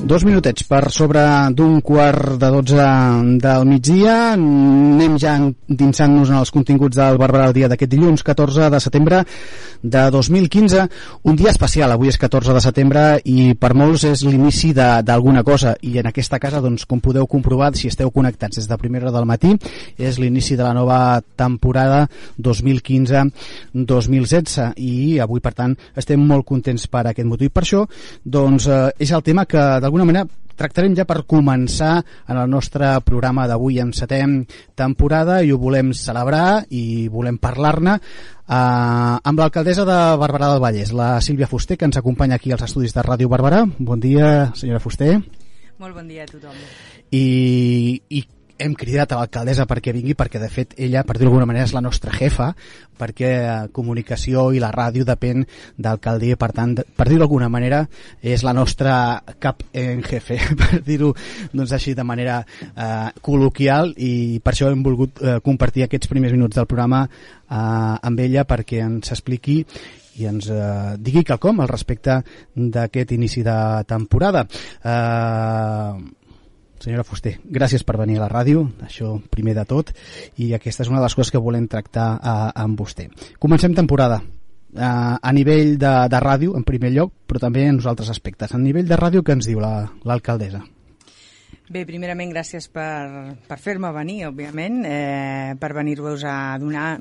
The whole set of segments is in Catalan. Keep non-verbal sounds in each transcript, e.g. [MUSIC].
Dos minutets per sobre d'un quart de dotze del migdia. Anem ja dinsant-nos en els continguts del Barberà el dia d'aquest dilluns 14 de setembre de 2015. Un dia especial, avui és 14 de setembre i per molts és l'inici d'alguna cosa i en aquesta casa, doncs, com podeu comprovar, si esteu connectats des de primera hora del matí, és l'inici de la nova temporada 2015-2016 i avui, per tant, estem molt contents per aquest motiu. I per això, doncs, eh, és el tema que d'alguna d'alguna manera tractarem ja per començar en el nostre programa d'avui en setem temporada i ho volem celebrar i volem parlar-ne eh, amb l'alcaldessa de Barberà del Vallès, la Sílvia Fuster, que ens acompanya aquí als estudis de Ràdio Barberà. Bon dia, senyora Fuster. Molt bon dia a tothom. I, i hem cridat a l'alcaldessa perquè vingui perquè de fet ella, per dir d'alguna manera, és la nostra jefa perquè eh, comunicació i la ràdio depèn d'alcaldia per tant, per dir-ho d'alguna manera és la nostra cap en jefe [LAUGHS] per dir-ho doncs, així de manera eh, col·loquial i per això hem volgut eh, compartir aquests primers minuts del programa eh, amb ella perquè ens expliqui i ens eh, digui quelcom al respecte d'aquest inici de temporada. Eh, Senyora Fuster, gràcies per venir a la ràdio, això primer de tot, i aquesta és una de les coses que volem tractar eh, amb vostè. Comencem temporada, eh, a nivell de, de ràdio, en primer lloc, però també en uns altres aspectes. A nivell de ràdio, què ens diu l'alcaldessa? La, Bé, primerament, gràcies per, per fer-me venir, òbviament, eh, per venir-vos a donar...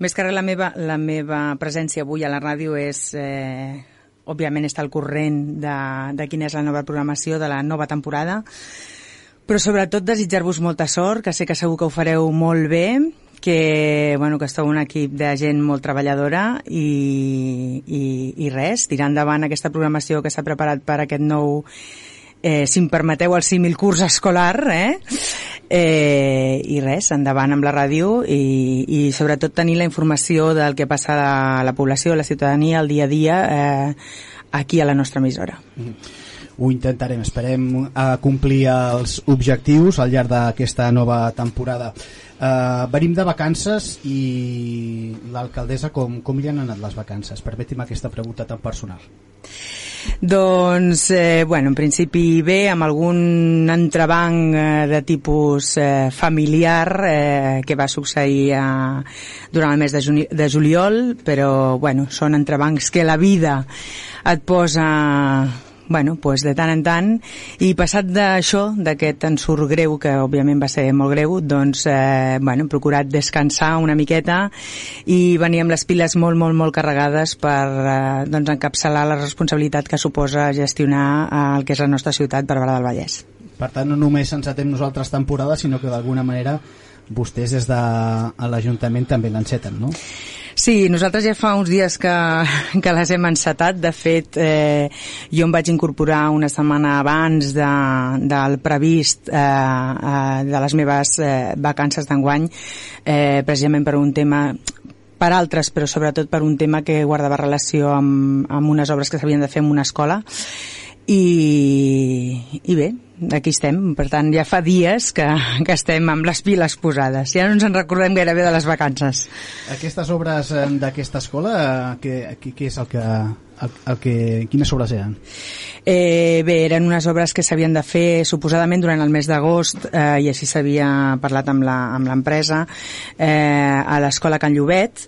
Més que res, la meva, la meva presència avui a la ràdio és... Eh, òbviament, estar al corrent de, de quina és la nova programació de la nova temporada, però sobretot desitjar-vos molta sort, que sé que segur que ho fareu molt bé, que, bueno, que esteu un equip de gent molt treballadora i, i, i res, tirar endavant aquesta programació que s'ha preparat per aquest nou, eh, si em permeteu el símil curs escolar, eh? Eh, i res, endavant amb la ràdio i, i sobretot tenir la informació del que passa a la població, a la ciutadania, al dia a dia eh, aquí a la nostra emissora. Mm -hmm ho intentarem, esperem a complir els objectius al llarg d'aquesta nova temporada. Uh, venim de vacances i l'alcaldessa, com, com li han anat les vacances? Permeti'm aquesta pregunta tan personal. Doncs, eh, bueno, en principi bé, amb algun entrebanc eh, de tipus eh, familiar eh, que va succeir eh, durant el mes de, de juliol, però, bueno, són entrebancs que la vida et posa bueno, pues de tant en tant, i passat d'això, d'aquest ensurt greu, que òbviament va ser molt greu, doncs, eh, bueno, hem procurat descansar una miqueta i venir amb les piles molt, molt, molt carregades per eh, doncs, encapçalar la responsabilitat que suposa gestionar eh, el que és la nostra ciutat, Barberà del Vallès. Per tant, no només ens atem nosaltres temporada, sinó que d'alguna manera vostès des de l'Ajuntament també l'enceten, no? Sí, nosaltres ja fa uns dies que, [LAUGHS] que les hem encetat. De fet, eh, jo em vaig incorporar una setmana abans de, del previst eh, eh, de les meves eh, vacances d'enguany, eh, precisament per un tema per altres, però sobretot per un tema que guardava relació amb, amb unes obres que s'havien de fer en una escola i, i bé, aquí estem. Per tant, ja fa dies que, que estem amb les piles posades. Ja no ens en recordem gairebé de les vacances. Aquestes obres eh, d'aquesta escola, eh, què, què és el que, el, el que, quines obres eren? Eh, bé, eren unes obres que s'havien de fer suposadament durant el mes d'agost eh, i així s'havia parlat amb l'empresa eh, a l'escola Can Llobet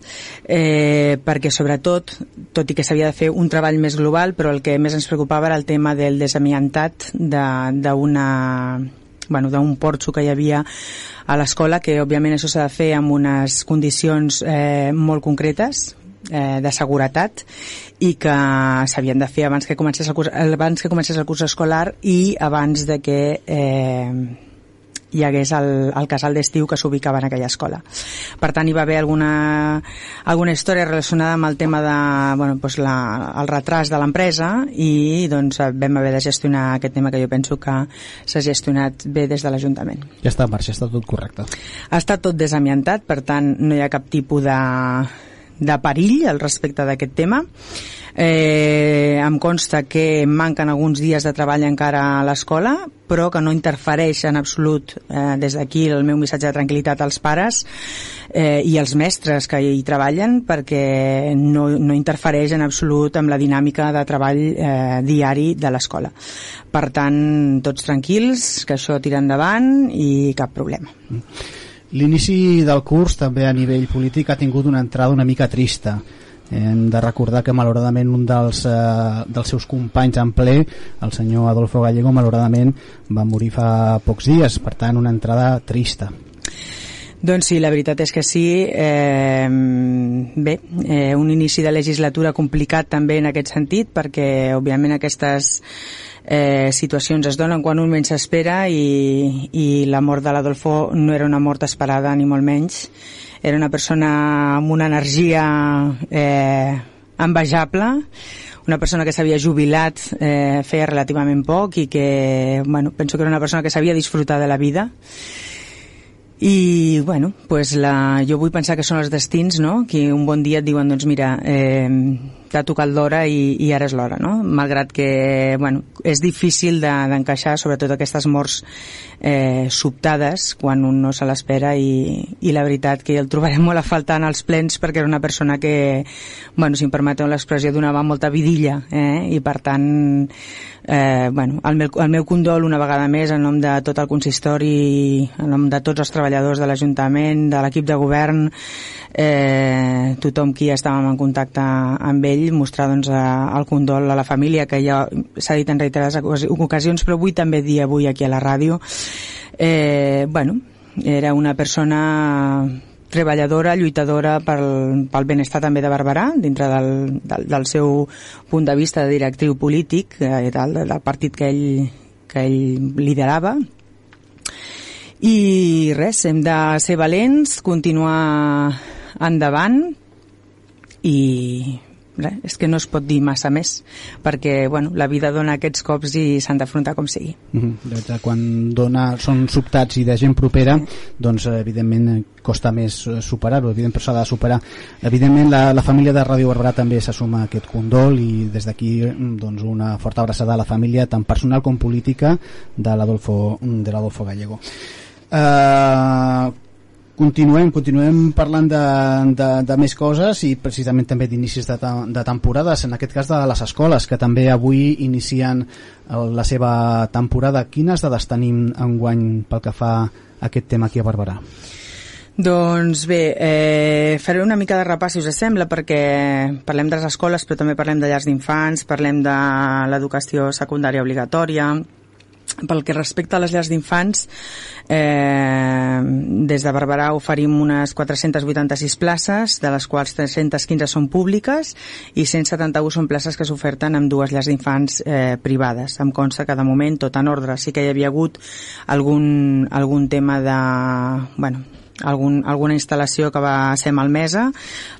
eh, perquè sobretot, tot i que s'havia de fer un treball més global, però el que més ens preocupava era el tema del desamiantat d'una bueno, d'un porxo que hi havia a l'escola, que òbviament això s'ha de fer amb unes condicions eh, molt concretes, eh, de seguretat i que s'havien de fer abans que comencés el curs, abans que comencés el curs escolar i abans de que eh, hi hagués el, el casal d'estiu que s'ubicava en aquella escola. Per tant, hi va haver alguna, alguna història relacionada amb el tema de, bueno, doncs la, el retras de l'empresa i doncs, vam haver de gestionar aquest tema que jo penso que s'ha gestionat bé des de l'Ajuntament. Ja està en marxa, està tot correcte. Ha estat tot desamiantat, per tant, no hi ha cap tipus de, de perill al respecte d'aquest tema. Eh, em consta que manquen alguns dies de treball encara a l'escola, però que no interfereix en absolut eh, des d'aquí el meu missatge de tranquil·litat als pares eh, i als mestres que hi treballen perquè no, no interfereix en absolut amb la dinàmica de treball eh, diari de l'escola. Per tant, tots tranquils, que això tira endavant i cap problema. L'inici del curs també a nivell polític ha tingut una entrada una mica trista hem de recordar que malauradament un dels, eh, dels seus companys en ple, el senyor Adolfo Gallego, malauradament va morir fa pocs dies, per tant una entrada trista. Doncs sí, la veritat és que sí. Eh, bé, eh, un inici de legislatura complicat també en aquest sentit, perquè òbviament aquestes eh, situacions es donen quan un menys s'espera i, i la mort de l'Adolfo no era una mort esperada ni molt menys era una persona amb una energia eh, envejable, una persona que s'havia jubilat eh, feia relativament poc i que, bueno, penso que era una persona que sabia disfrutar de la vida i, bueno, pues la, jo vull pensar que són els destins, no?, que un bon dia et diuen, doncs mira, eh, t'ha tocat l'hora i, i ara és l'hora, no? Malgrat que, bueno, és difícil d'encaixar, de, sobretot aquestes morts eh, sobtades, quan un no se l'espera i, i la veritat que el trobarem molt a faltar en els plens perquè era una persona que, bueno, si em permeteu l'expressió, donava molta vidilla, eh? I per tant, eh, bueno, el meu, el meu condol una vegada més en nom de tot el consistori, en nom de tots els treballadors de l'Ajuntament, de l'equip de govern, eh, tothom qui estàvem en contacte amb ell, mostrar doncs, el condol a la família, que ja s'ha dit en reiterades ocasions, però vull també dir avui aquí a la ràdio. Eh, bueno, era una persona treballadora, lluitadora pel, pel benestar també de Barberà, dintre del, del, del seu punt de vista de directiu polític, eh, del, del partit que ell, que ell liderava. I res, hem de ser valents, continuar endavant i res, és que no es pot dir massa més perquè bueno, la vida dona aquests cops i s'han d'afrontar com sigui. Mm -hmm. quan dona, són sobtats i de gent propera doncs evidentment costa més eh, superar-ho. Evidentment però s'ha de superar. Evidentment la, la família de Ràdio Barberà també s'assuma aquest condol i des d'aquí doncs, una forta abraçada a la família tant personal com política de l'Adolfo de l'Adolfo Gallego. Eh, Continuem, continuem parlant de, de, de més coses i precisament també d'inicis de, de temporades, en aquest cas de les escoles, que també avui inicien la seva temporada. Quines dades tenim enguany pel que fa a aquest tema aquí a Barberà? Doncs bé, eh, faré una mica de repàs, si us sembla, perquè parlem de les escoles, però també parlem de llars d'infants, parlem de l'educació secundària obligatòria, pel que respecta a les llars d'infants, eh, des de Barberà oferim unes 486 places, de les quals 315 són públiques i 171 són places que s'oferten amb dues llars d'infants eh, privades. Em consta que de moment tot en ordre. Sí que hi havia hagut algun, algun tema de... Bueno, algun, alguna instal·lació que va ser malmesa,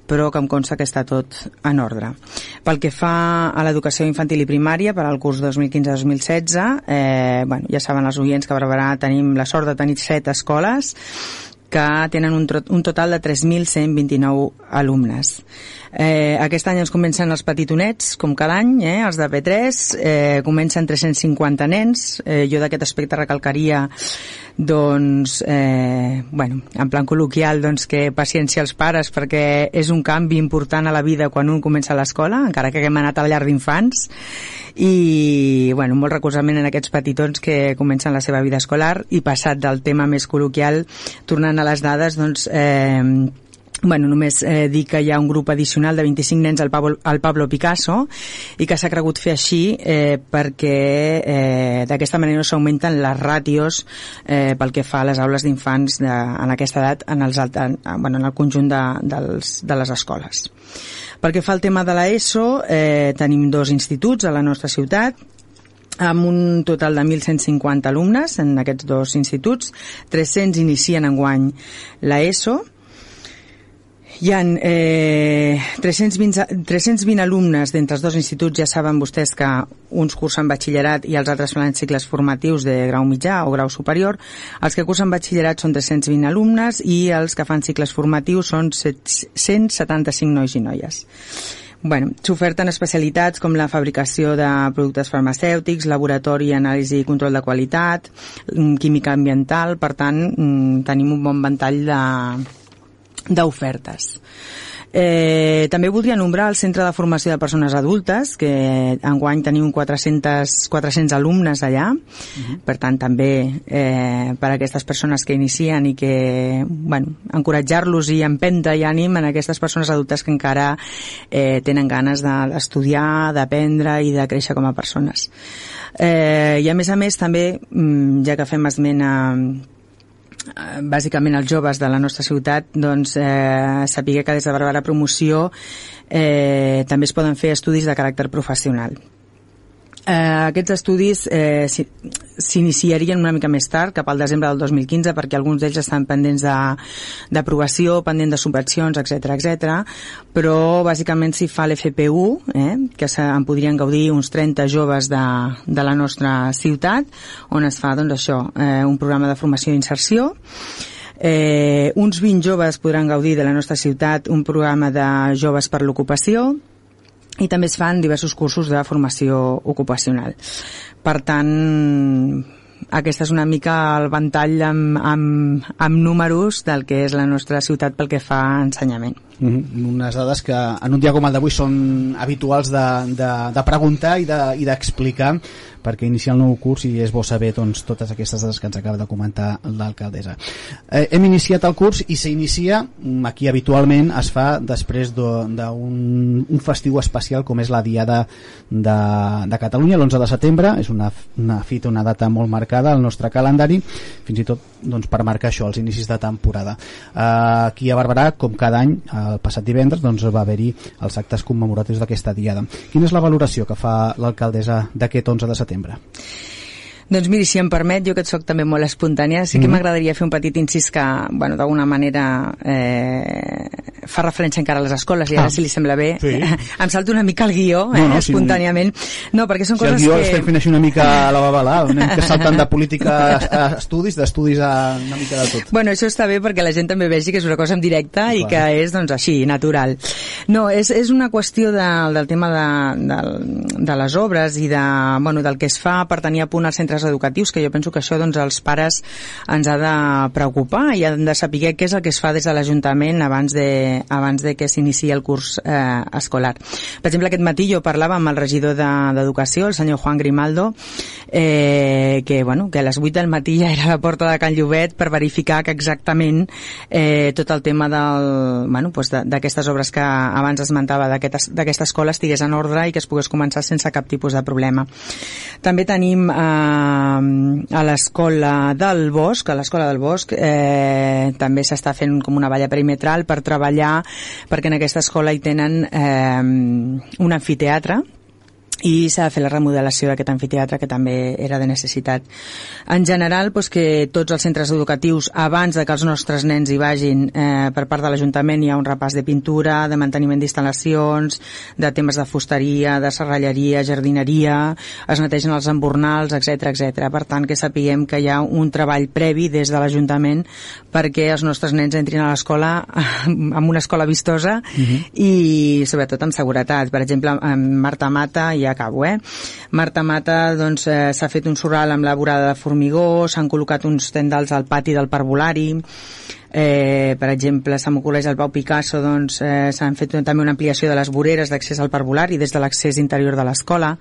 però que em consta que està tot en ordre. Pel que fa a l'educació infantil i primària, per al curs 2015-2016, eh, bueno, ja saben els oients que a Barberà tenim la sort de tenir set escoles que tenen un, un total de 3.129 alumnes. Eh, aquest any ens comencen els petitonets, com cada any, eh, els de P3, eh, comencen 350 nens. Eh, jo d'aquest aspecte recalcaria doncs, eh, bueno, en plan col·loquial, doncs que paciència als pares perquè és un canvi important a la vida quan un comença l'escola, encara que haguem anat a la llar d'infants i bueno, molt recolzament en aquests petitons que comencen la seva vida escolar i passat del tema més col·loquial, tornant a les dades, doncs eh, Bueno, només eh, dir que hi ha un grup addicional de 25 nens al Pablo, al Pablo Picasso i que s'ha cregut fer així eh, perquè eh, d'aquesta manera s'augmenten les ràtios eh, pel que fa a les aules d'infants en aquesta edat en, els, en, bueno, en el conjunt de, dels, de les escoles. Pel que fa al tema de l'ESO, eh, tenim dos instituts a la nostra ciutat, amb un total de 1.150 alumnes en aquests dos instituts, 300 inicien enguany l'ESO, hi ha eh, 320, 320 alumnes d'entre els dos instituts, ja saben vostès que uns cursen batxillerat i els altres fan cicles formatius de grau mitjà o grau superior. Els que cursen batxillerat són 320 alumnes i els que fan cicles formatius són 175 nois i noies. Bueno, S'oferten especialitats com la fabricació de productes farmacèutics, laboratori, anàlisi i control de qualitat, mm, química ambiental, per tant, mm, tenim un bon ventall d'ofertes. Eh, també voldria nombrar el Centre de Formació de Persones Adultes, que enguany tenim 400, 400 alumnes allà, uh mhm. -huh. per tant també eh, per a aquestes persones que inicien i que, bueno, encoratjar-los i empenta i ànim en aquestes persones adultes que encara eh, tenen ganes d'estudiar, d'aprendre i de créixer com a persones. Eh, I a més a més també, mm, ja que fem esment a bàsicament els joves de la nostra ciutat doncs, eh, sapiguer que des de Barbara Promoció eh, també es poden fer estudis de caràcter professional. Eh, aquests estudis eh, s'iniciarien una mica més tard, cap al desembre del 2015, perquè alguns d'ells estan pendents d'aprovació, pendents de subvencions, etc etc. però bàsicament s'hi fa l'FPU, eh, que en podrien gaudir uns 30 joves de, de la nostra ciutat, on es fa doncs, això, eh, un programa de formació i inserció, Eh, uns 20 joves podran gaudir de la nostra ciutat un programa de joves per l'ocupació, i també es fan diversos cursos de formació ocupacional. Per tant, aquest és una mica el ventall amb, amb, amb números del que és la nostra ciutat pel que fa a ensenyament. Mm -hmm. Unes dades que en un dia com el d'avui són habituals de, de, de preguntar i d'explicar de, perquè inicia el nou curs i és bo saber doncs, totes aquestes dades que ens acaba de comentar l'alcaldessa. Eh, hem iniciat el curs i s'inicia, mm, aquí habitualment es fa després d'un un festiu especial com és la Diada de, de Catalunya, l'11 de setembre, és una, una fita, una data molt marcada al nostre calendari, fins i tot doncs, per marcar això, els inicis de temporada. Eh, aquí a Barberà, com cada any, el passat divendres, doncs, va haver-hi els actes commemoratius d'aquesta Diada. Quina és la valoració que fa l'alcaldessa d'aquest 11 de setembre? Setembre. Doncs miri, si em permet, jo que et soc també molt espontània, sí que mm. m'agradaria fer un petit incís que, bueno, d'alguna manera eh, fa referència encara a les escoles, i ara, ah. si li sembla bé, sí. [LAUGHS] em salto una mica el guió, eh, no, no, espontàniament. No, perquè són si coses que... Si el guió que... estem fent així una mica a la babalà, anem saltant de política a estudis, d'estudis a una mica de tot. Bueno, això està bé perquè la gent també vegi que és una cosa en directe Clar. i que és, doncs, així, natural. No, és, és una qüestió de, del tema de, de, de les obres i de, bueno, del que es fa per tenir a punt els centres centres educatius, que jo penso que això doncs, els pares ens ha de preocupar i han de saber què és el que es fa des de l'Ajuntament abans, de, abans de que s'inici el curs eh, escolar. Per exemple, aquest matí jo parlava amb el regidor d'Educació, de, el senyor Juan Grimaldo, eh, que, bueno, que a les 8 del matí ja era a la porta de Can Llobet per verificar que exactament eh, tot el tema del, bueno, pues d'aquestes obres que abans esmentava d'aquesta escola estigués en ordre i que es pogués començar sense cap tipus de problema. També tenim eh, a l'escola del Bosc, a l'escola del Bosc eh, també s'està fent com una valla perimetral per treballar perquè en aquesta escola hi tenen eh, un anfiteatre i s'ha de fer la remodelació d'aquest anfiteatre que també era de necessitat. En general, doncs que tots els centres educatius, abans de que els nostres nens hi vagin, eh, per part de l'Ajuntament hi ha un repàs de pintura, de manteniment d'instal·lacions, de temes de fusteria, de serralleria, jardineria, es netegen els embornals, etc etc. Per tant, que sapiguem que hi ha un treball previ des de l'Ajuntament perquè els nostres nens entrin a l'escola [LAUGHS] amb una escola vistosa uh mhm. -huh. i sobretot amb seguretat. Per exemple, en Marta Mata hi acabo, eh? Marta Mata doncs, eh, fet un sorral amb la vorada de formigó, s'han col·locat uns tendals al pati del parvulari, eh, per exemple, s'ha m'ocorreix el Pau Picasso, doncs eh, s'han fet també una ampliació de les voreres d'accés al parvulari des de l'accés interior de l'escola.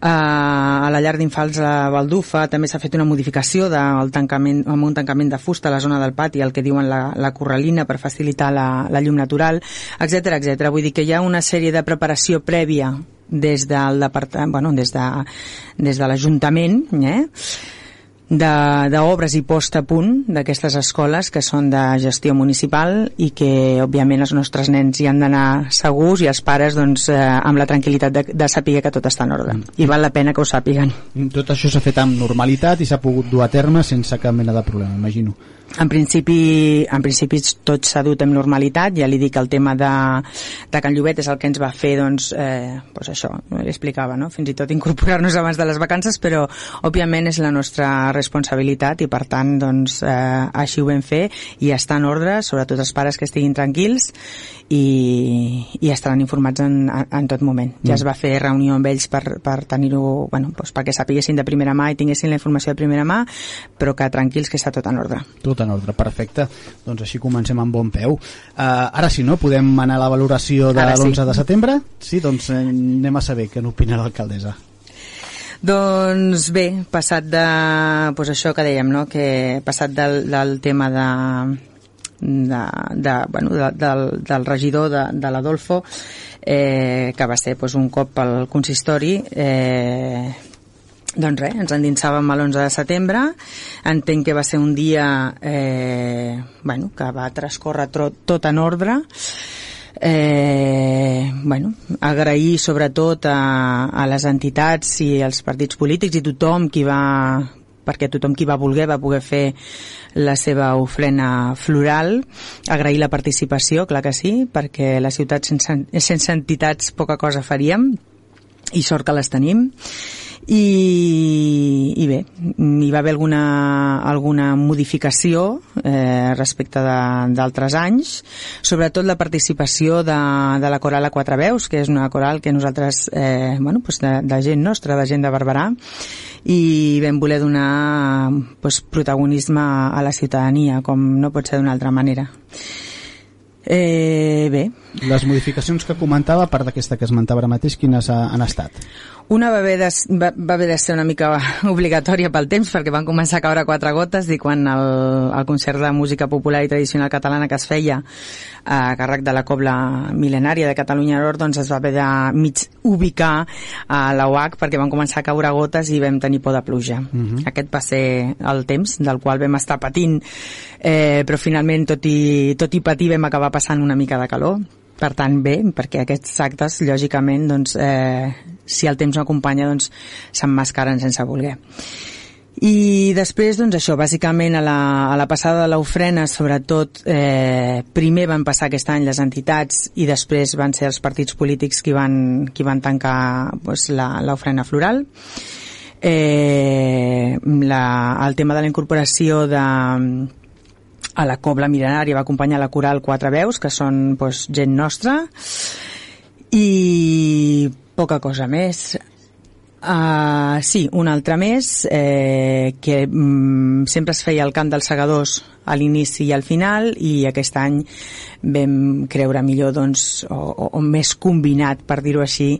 A la llar d'infants a Baldufa també s'ha fet una modificació del tancament, amb un tancament de fusta a la zona del pati, el que diuen la, la corralina per facilitar la, la llum natural, etc etc. Vull dir que hi ha una sèrie de preparació prèvia des del departament, bueno, des de, des de l'Ajuntament, eh? D'obres i post a punt d'aquestes escoles que són de gestió municipal i que òbviament els nostres nens hi han d'anar segurs i els pares doncs, eh, amb la tranquil·litat de, de saber que tot està en ordre. I val la pena que ho sàpiguen. Tot això s'ha fet amb normalitat i s'ha pogut dur a terme sense cap mena de problema, imagino en principi, en principi tot s'ha dut amb normalitat, ja li dic el tema de, de Can Llobet és el que ens va fer doncs, eh, doncs això, li explicava no? fins i tot incorporar-nos abans de les vacances però òbviament és la nostra responsabilitat i per tant doncs, eh, així ho vam fer i està en ordre, sobretot els pares que estiguin tranquils i, i estaran informats en, en, en tot moment. Ja es mm. va fer reunió amb ells per, per tenir-ho, bueno, doncs perquè sapiguessin de primera mà i tinguessin la informació de primera mà, però que tranquils que està tot en ordre. Tot en ordre, perfecte. Doncs així comencem amb bon peu. Uh, ara sí, no? Podem anar a la valoració de l'11 sí. de setembre? Sí, doncs eh, anem a saber què n'opina l'alcaldessa. Doncs bé, passat de pues això que dèiem, no? que passat del, del tema de, de, de, bueno, de, del, del regidor de, de l'Adolfo eh, que va ser pues, un cop al consistori eh, doncs res, ens endinsàvem a l'11 de setembre. Entenc que va ser un dia eh, bueno, que va transcorrer tot, tot en ordre. Eh, bueno, agrair sobretot a, a les entitats i als partits polítics i tothom qui va perquè tothom qui va voler va poder fer la seva ofrena floral, agrair la participació, clar que sí, perquè la ciutat sense, sense entitats poca cosa faríem, i sort que les tenim i, i bé, hi va haver alguna, alguna modificació eh, respecte d'altres anys, sobretot la participació de, de la coral a quatre veus, que és una coral que nosaltres, eh, bueno, pues de, de gent nostra, de gent de Barberà, i vam voler donar pues, protagonisme a la ciutadania, com no pot ser d'una altra manera. Eh, bé. Les modificacions que comentava, a part d'aquesta que esmentava ara mateix, quines han estat? Una va haver, de, va, va haver de ser una mica [LAUGHS] obligatòria pel temps perquè van començar a caure quatre gotes i quan el, el concert de música popular i tradicional catalana que es feia a càrrec de la Cobla Milenària de Catalunya Nord doncs es va haver de mig ubicar a la UAC perquè van començar a caure gotes i vam tenir por de pluja. Uh mhm. -huh. Aquest va ser el temps del qual vam estar patint eh, però finalment tot i, tot i patir vam acabar passant una mica de calor per tant bé, perquè aquests actes lògicament doncs, eh, si el temps no acompanya doncs s'emmascaren sense voler i després, doncs això, bàsicament a la, a la passada de l'ofrena, sobretot, eh, primer van passar aquest any les entitats i després van ser els partits polítics qui van, qui van tancar doncs, l'ofrena floral. Eh, la, el tema de la incorporació de, a la Cobla Milenària va acompanyar la coral Quatre Veus, que són pues, gent nostra, i poca cosa més. Uh, sí, un altre més, eh, que mm, sempre es feia el cant dels segadors a l'inici i al final, i aquest any vam creure millor, doncs, o, o, o més combinat, per dir-ho així,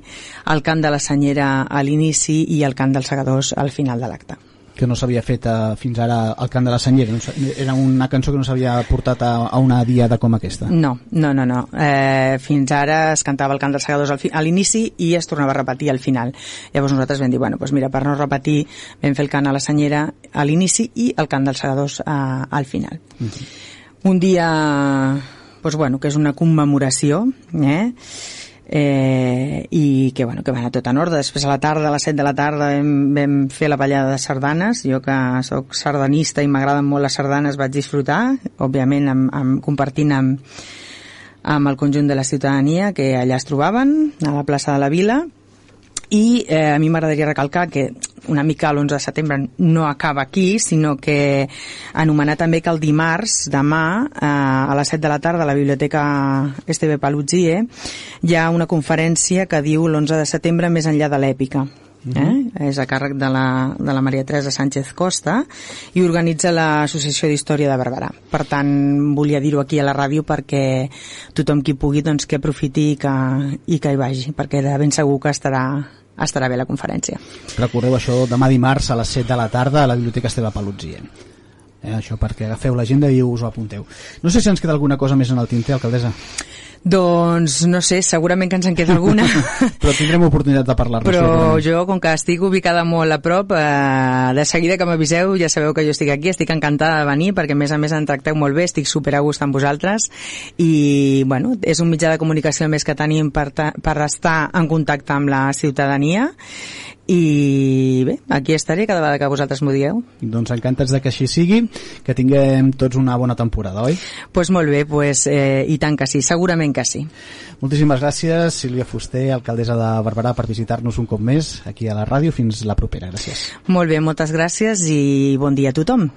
el cant de la senyera a l'inici i el cant dels segadors al final de l'acte que no s'havia fet uh, fins ara al Cant de la Senyera. Era una cançó que no s'havia portat a, a una diada com aquesta. No, no, no. no. Eh, fins ara es cantava el Cant dels Segadors fi, a l'inici i es tornava a repetir al final. Llavors nosaltres vam dir, bueno, doncs mira, per no repetir, vam fer el Cant a la Senyera a l'inici i el Cant dels Segadors a, al final. Mhm. -huh. Un dia, doncs bueno, que és una commemoració, eh? Eh, i que, bueno, que va anar tot en ordre. Després a la tarda, a les 7 de la tarda, vam, vam fer la ballada de sardanes. Jo que sóc sardanista i m'agraden molt les sardanes vaig disfrutar, òbviament amb, amb, compartint amb, amb el conjunt de la ciutadania que allà es trobaven, a la plaça de la Vila, i eh, a mi m'agradaria recalcar que una mica l'11 de setembre no acaba aquí, sinó que anomenar també que el dimarts, demà, eh, a les 7 de la tarda a la Biblioteca Esteve Paluzzie, hi ha una conferència que diu l'11 de setembre més enllà de l'èpica. Uh -huh. eh? és a càrrec de la, de la Maria Teresa Sánchez Costa i organitza l'Associació d'Història de Barberà per tant volia dir-ho aquí a la ràdio perquè tothom qui pugui doncs que aprofiti i que, i que hi vagi perquè de ben segur que estarà estarà bé la conferència. Recordeu això demà dimarts a les 7 de la tarda a la Biblioteca Esteve Palutzien. Eh, això perquè agafeu l'agenda i us ho apunteu. No sé si ens queda alguna cosa més en el tinter, alcaldessa. Doncs no sé, segurament que ens en queda alguna. [LAUGHS] Però tindrem oportunitat de parlar-ne. Però jo, com que estic ubicada molt a prop, eh, de seguida que m'aviseu ja sabeu que jo estic aquí, estic encantada de venir perquè a més a més en tracteu molt bé, estic super a gust amb vosaltres i bueno, és un mitjà de comunicació més que tenim per, per estar en contacte amb la ciutadania i bé, aquí estaré cada vegada que vosaltres m'ho dieu. Doncs encantats de que així sigui, que tinguem tots una bona temporada, oi? Doncs pues molt bé, pues, eh, i tant que sí, segurament que sí. Moltíssimes gràcies, Sílvia Fuster, alcaldessa de Barberà, per visitar-nos un cop més aquí a la ràdio. Fins la propera. Gràcies. Molt bé, moltes gràcies i bon dia a tothom.